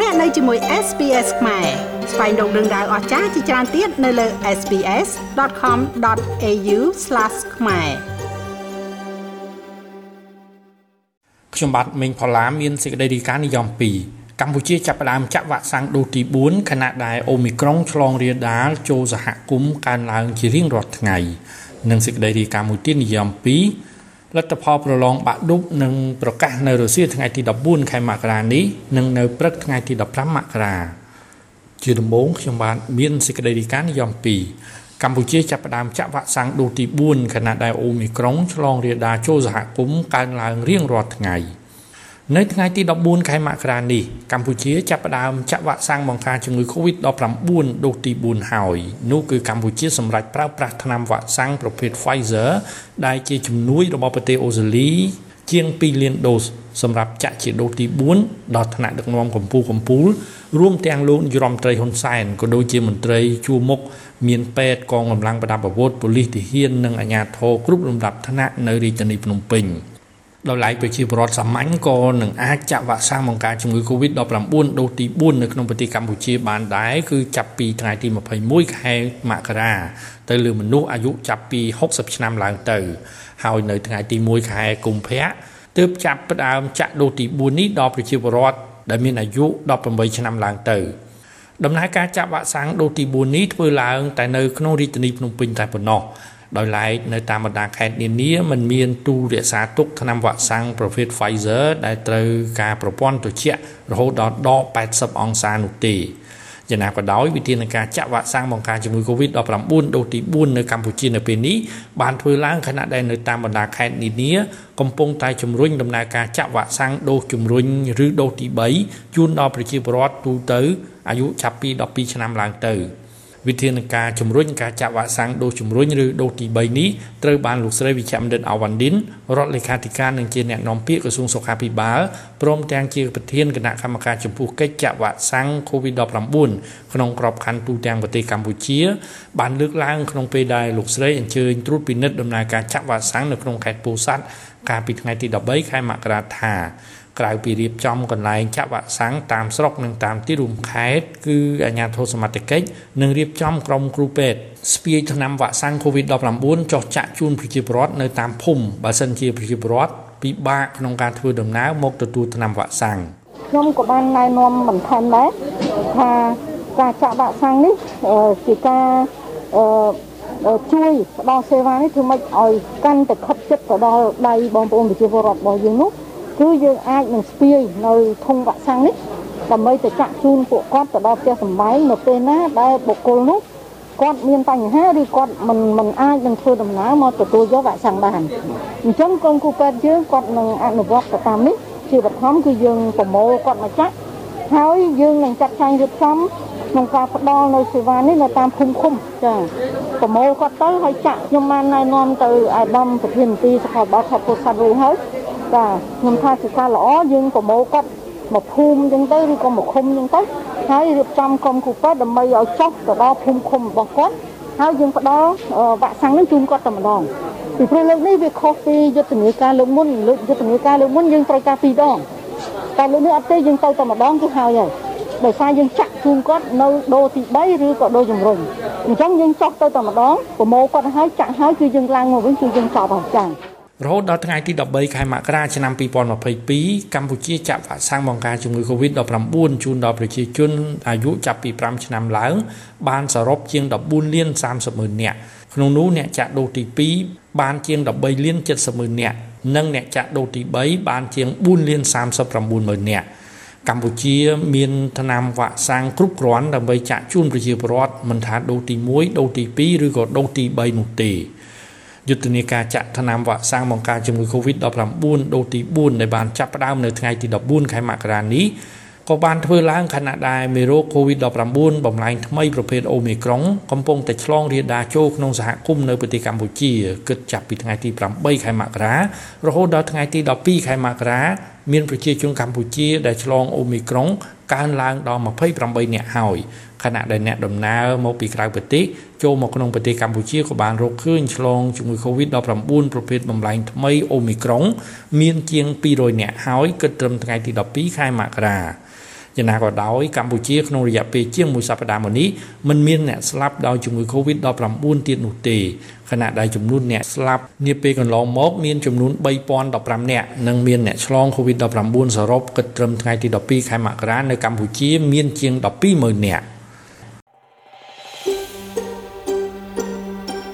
លោកអ្នកនៅជាមួយ SPS ខ្មែរស្វែងរកដឹងដៅអស្ចារ្យជាច្រើនទៀតនៅលើ SPS.com.au/ ខ្មែរខ្ញុំបាទមេងផល្លាមានសេចក្តីរីកានិយម2កម្ពុជាចាប់ផ្ដើមចាក់វ៉ាក់សាំងដូសទី4ខណៈដែលអូមីក្រុងឆ្លងរាលដាលចូលសហគមន៍កើនឡើងជារៀងរាល់ថ្ងៃនិងសេចក្តីរីកាមួយទៀតនិយម2 លទ្ធផលប្រឡងបាក់ឌុបនឹងប្រកាសនៅរុស្ស៊ីថ្ងៃទី14ខែមករានេះនិងនៅព្រឹកថ្ងៃទី15មករាជាដំបូងខ្ញុំបាទមានសេចក្តីរីកានិយម2កម្ពុជាចាប់ផ្ដើមចាក់វ៉ាក់សាំងដូសទី4ខណៈដែលអូមីក្រុងឆ្លងរាលដាលចូលសហគមន៍កើនឡើងរៀងរាល់ថ្ងៃ។ នៅថ្ងៃទី14ខែមករានេះកម្ពុជាចាប់ផ្ដើមចាក់វ៉ាក់សាំងបង្ការជំងឺ Covid-19 ដូសទី4ហើយនោះគឺកម្ពុជាសម្រេចប្រើប្រាស់ថ្នាំវ៉ាក់សាំងប្រភេទ Pfizer ដែលជាជំនួយរបស់ប្រទេសអូស្ត្រាលីជាង2លានដូសសម្រាប់ចាក់ជាដូសទី4ដល់ថ្នាក់ដឹកនាំកម្ពុជាកម្ពុជារួមទាំងលោកនាយរដ្ឋមន្ត្រីហ៊ុនសែនក៏ដូចជាមន្ត្រីជួរមុខមានពេទ្យកងកម្លាំងប្រដាប់អាវុធប៉ូលីសទាហាននិងអាជ្ញាធរគ្រប់លំដាប់ថ្នាក់នៅរាជធានីភ្នំពេញ។ ដោយឡែកប្រជាពលរដ្ឋសាមញ្ញក៏នឹងអាចចាក់វ៉ាក់សាំងបង្ការជំងឺ Covid-19 ដូសទី4នៅក្នុងប្រទេសកម្ពុជាបានដែរគឺចាប់ពីថ្ងៃទី21ខែមករាទៅលើមនុស្សអាយុចាប់ពី60ឆ្នាំឡើងទៅ ហើយនៅថ្ងៃទី1ខែកុម្ភៈទើបចាប់ផ្ដើមចាក់ដូសទី4នេះដល់ប្រជាពលរដ្ឋដែលមានអាយុ18ឆ្នាំឡើងទៅដំណើរការចាក់វ៉ាក់សាំងដូសទី4នេះធ្វើឡើងតែនៅក្នុងរាជធានីភ្នំពេញតែប៉ុណ្ណោះ ដោយឡែកនៅតាមបណ្ដាខេត្តនានាมันមានទូរក្សាទុកថ្នាំវ៉ាក់សាំងប្រភេទ Pfizer ដែលត្រូវការប្រព័ន្ធត្រជាក់រហូតដល់ដក80អង្សានោះទេយ៉ាងណាក៏ដោយវិធានការចាក់វ៉ាក់សាំងបង្ការជំងឺ Covid-19 ដូសទី4នៅកម្ពុជានៅពេលនេះបានធ្វើឡើងខណៈដែលនៅតាមបណ្ដាខេត្តនានាកំពុងតែជំរុញដំណើរការចាក់វ៉ាក់សាំងដូសជំរុញឬដូសទី3ជូនដល់ប្រជាពលរដ្ឋទូទៅអាយុចាប់ពី12ឆ្នាំឡើងទៅ វិធានការជំរុញការចាក់វ៉ាក់សាំងដូសជំរុញឬដូសទី3នេះត្រូវបានលោកស្រីវិជ្ជបណ្ឌិតអាវ៉ាន់ឌិនរដ្ឋលេខាធិការនិងជាអ្នកនាំពាក្យក្រសួងសុខាភិបាលព្រមទាំងជាប្រធានគណៈកម្មការចំពោះកិច្ចចាក់វ៉ាក់សាំង COVID-19 ក្នុងក្របខ័ណ្ឌទូទាំងប្រទេសកម្ពុជាបានលើកឡើងក្នុងពេលដែលលោកស្រីអញ្ជើញត្រួតពិនិត្យដំណើរការចាក់វ៉ាក់សាំងនៅក្នុងខេត្តពោធិ៍សាត់កាលពីថ្ងៃទី13ខែមករាថា ក្រៅពីរៀបចំកន្លែងចាក់វ៉ាក់សាំងតាមស្រុកនិងតាមទីរួមខេត្តគឺអាជ្ញាធរសមត្ថកិច្ចនឹងរៀបចំក្រុមគ្រូពេទ្យស្ពាយថ្នាំវ៉ាក់សាំង COVID-19 ចុះចាក់ជូនប្រជាពលរដ្ឋនៅតាមភូមិបើសិនជាប្រជាពលរដ្ឋពិបាកក្នុងការធ្វើដំណើរមកទទួលថ្នាំវ៉ាក់សាំងខ្ញុំក៏បានណែនាំបន្ថែមដែរថាការចាក់វ៉ាក់សាំងនេះជាការជួយផ្ដល់សេវានេះធ្វើម៉េចឲ្យកាន់តែខិតជិតទៅដល់ដៃបងប្អូនប្រជាពលរដ្ឋរបស់យើងនោះ គឺយើងអាចនឹងស្ពាយនៅធុងវ៉ាក់សាំងនេះដើម្បីទៅចាក់ជូនពួកគាត់ទៅដល់ផ្ទះសម្បែងនៅពេលណាដែលបុគ្គលនោះគាត់មានបញ្ហាឬគាត់មិនមិនអាចនឹងធ្វើដំណើរមកទទួលយកវ៉ាក់សាំងបានអញ្ចឹងកូនគូពេទ្យយើងគាត់នឹងអនុវត្តទៅតាមនេះជាបឋមគឺយើងប្រមូលគាត់មកចាក់ហើយយើងនឹងចាត់ចែងរៀបចំក្នុងការផ្ដល់នៅសេវានេះនៅតាមភូមិឃុំចាប្រមូលគាត់ទៅហើយចាក់ខ្ញុំបានណែនាំទៅអាដាមប្រធានមន្ត្រីសុខាភិបាលខេត្តពោធិ៍សាត់រួចហើយ ចាខ្ញុំថាជាការល្អយើងប្រមូលគាត់មកភូមិអញ្ចឹងទៅឬក៏មកឃុំអញ្ចឹងទៅហើយរៀបចំក្រុមគ្រូពេទ្យដើម្បីឲ្យចុះទៅដល់ភូមិឃុំរបស់គាត់ហើយយើងផ្ដល់វ៉ាក់សាំងនឹងជូនគាត់តែម្ដងពីព្រោះលើកនេះវាខុសពីយុទ្ធនាការលើកមុនលើកយុទ្ធនាការលើកមុនយើងត្រូវការពីរដងតែលើកនេះអត់ទេយើងទៅតែម្ដងគឺហើយហើយដោយសារយើងចាក់ជូនគាត់នៅដូទី3ឬក៏ដូជំរុញអញ្ចឹងយើងចុះទៅតែម្ដងប្រមូលគាត់ហើយចាក់ហើយគឺយើងឡើងមកវិញគឺយើងចប់ហើយចា៎ រហូតដល់ថ្ងៃទី13ខែមករាឆ្នាំ2022កម្ពុជាចាក់វ៉ាក់សាំងបង្ការជំងឺ Covid-19 ជូនដល់ប្រជាជនអាយុចាប់ពី5ឆ្នាំឡើង បានសរុបជាង14លាន30ម៉ឺននាក់ក្នុងនោះអ្នកចាក់ដូសទី2បានជាង13លាន70ម៉ឺននាក់និងអ្នកចាក់ដូសទី3បានជាង4លាន39ម៉ឺននាក់កម្ពុជាមានថ្នាំវ៉ាក់សាំងគ្រប់គ្រាន់ដើម្បីចាក់ជូនប្រជាពលរដ្ឋមិនថាដូសទី1ដូសទី2ឬក៏ដូសទី3នោះទេ យុទ្ធនាការចាក់ថ្នាំវ៉ាក់សាំងបង្ការជំងឺ Covid-19 ដូសទី4ដែលបានចាប់ផ្ដើមនៅថ្ងៃទី14ខែមករានេះក៏បានធ្វើឡើងខណៈដែលមេរោគ COVID-19 បំលែងថ្មីប្រភេទ Omicron កំពុងតែឆ្លងរាលដាលចូលក្នុងសហគមន៍នៅប្រទេសកម្ពុជាគិតចាប់ពីថ្ងៃទី8ខែមករារហូតដល់ថ្ងៃទី12ខែមករាមានប្រជាជនកម្ពុជាដែលឆ្លង Omicron កើនឡើងដល់28នាក់ហើយ ខណៈដែលអ្នកដំណើរមកពីក្រៅប្រទេសចូលមកក្នុងប្រទេសកម្ពុជាក៏បានរកឃើញឆ្លងជំងឺ Covid-19 ប្រភេទបំលែងថ្មី Omicron មានជាង200នាក់ហើយគិតត្រឹមថ្ងៃទី12ខែមករាយ៉ាងណាក៏ដោយកម្ពុជាក្នុងរយៈពេលជាងមួយសប្តាហ៍មកនេះមិនមានអ្នកស្លាប់ដោយជំងឺ Covid-19 ទៀតនោះទេខណៈដែលចំនួនអ្នកស្លាប់នាពេលកន្លងមកមានចំនួន3015នាក់និងមានអ្នកឆ្លង Covid-19 សរុបគិតត្រឹមថ្ងៃទី12ខែមករានៅកម្ពុជាមានជាង120,000នាក់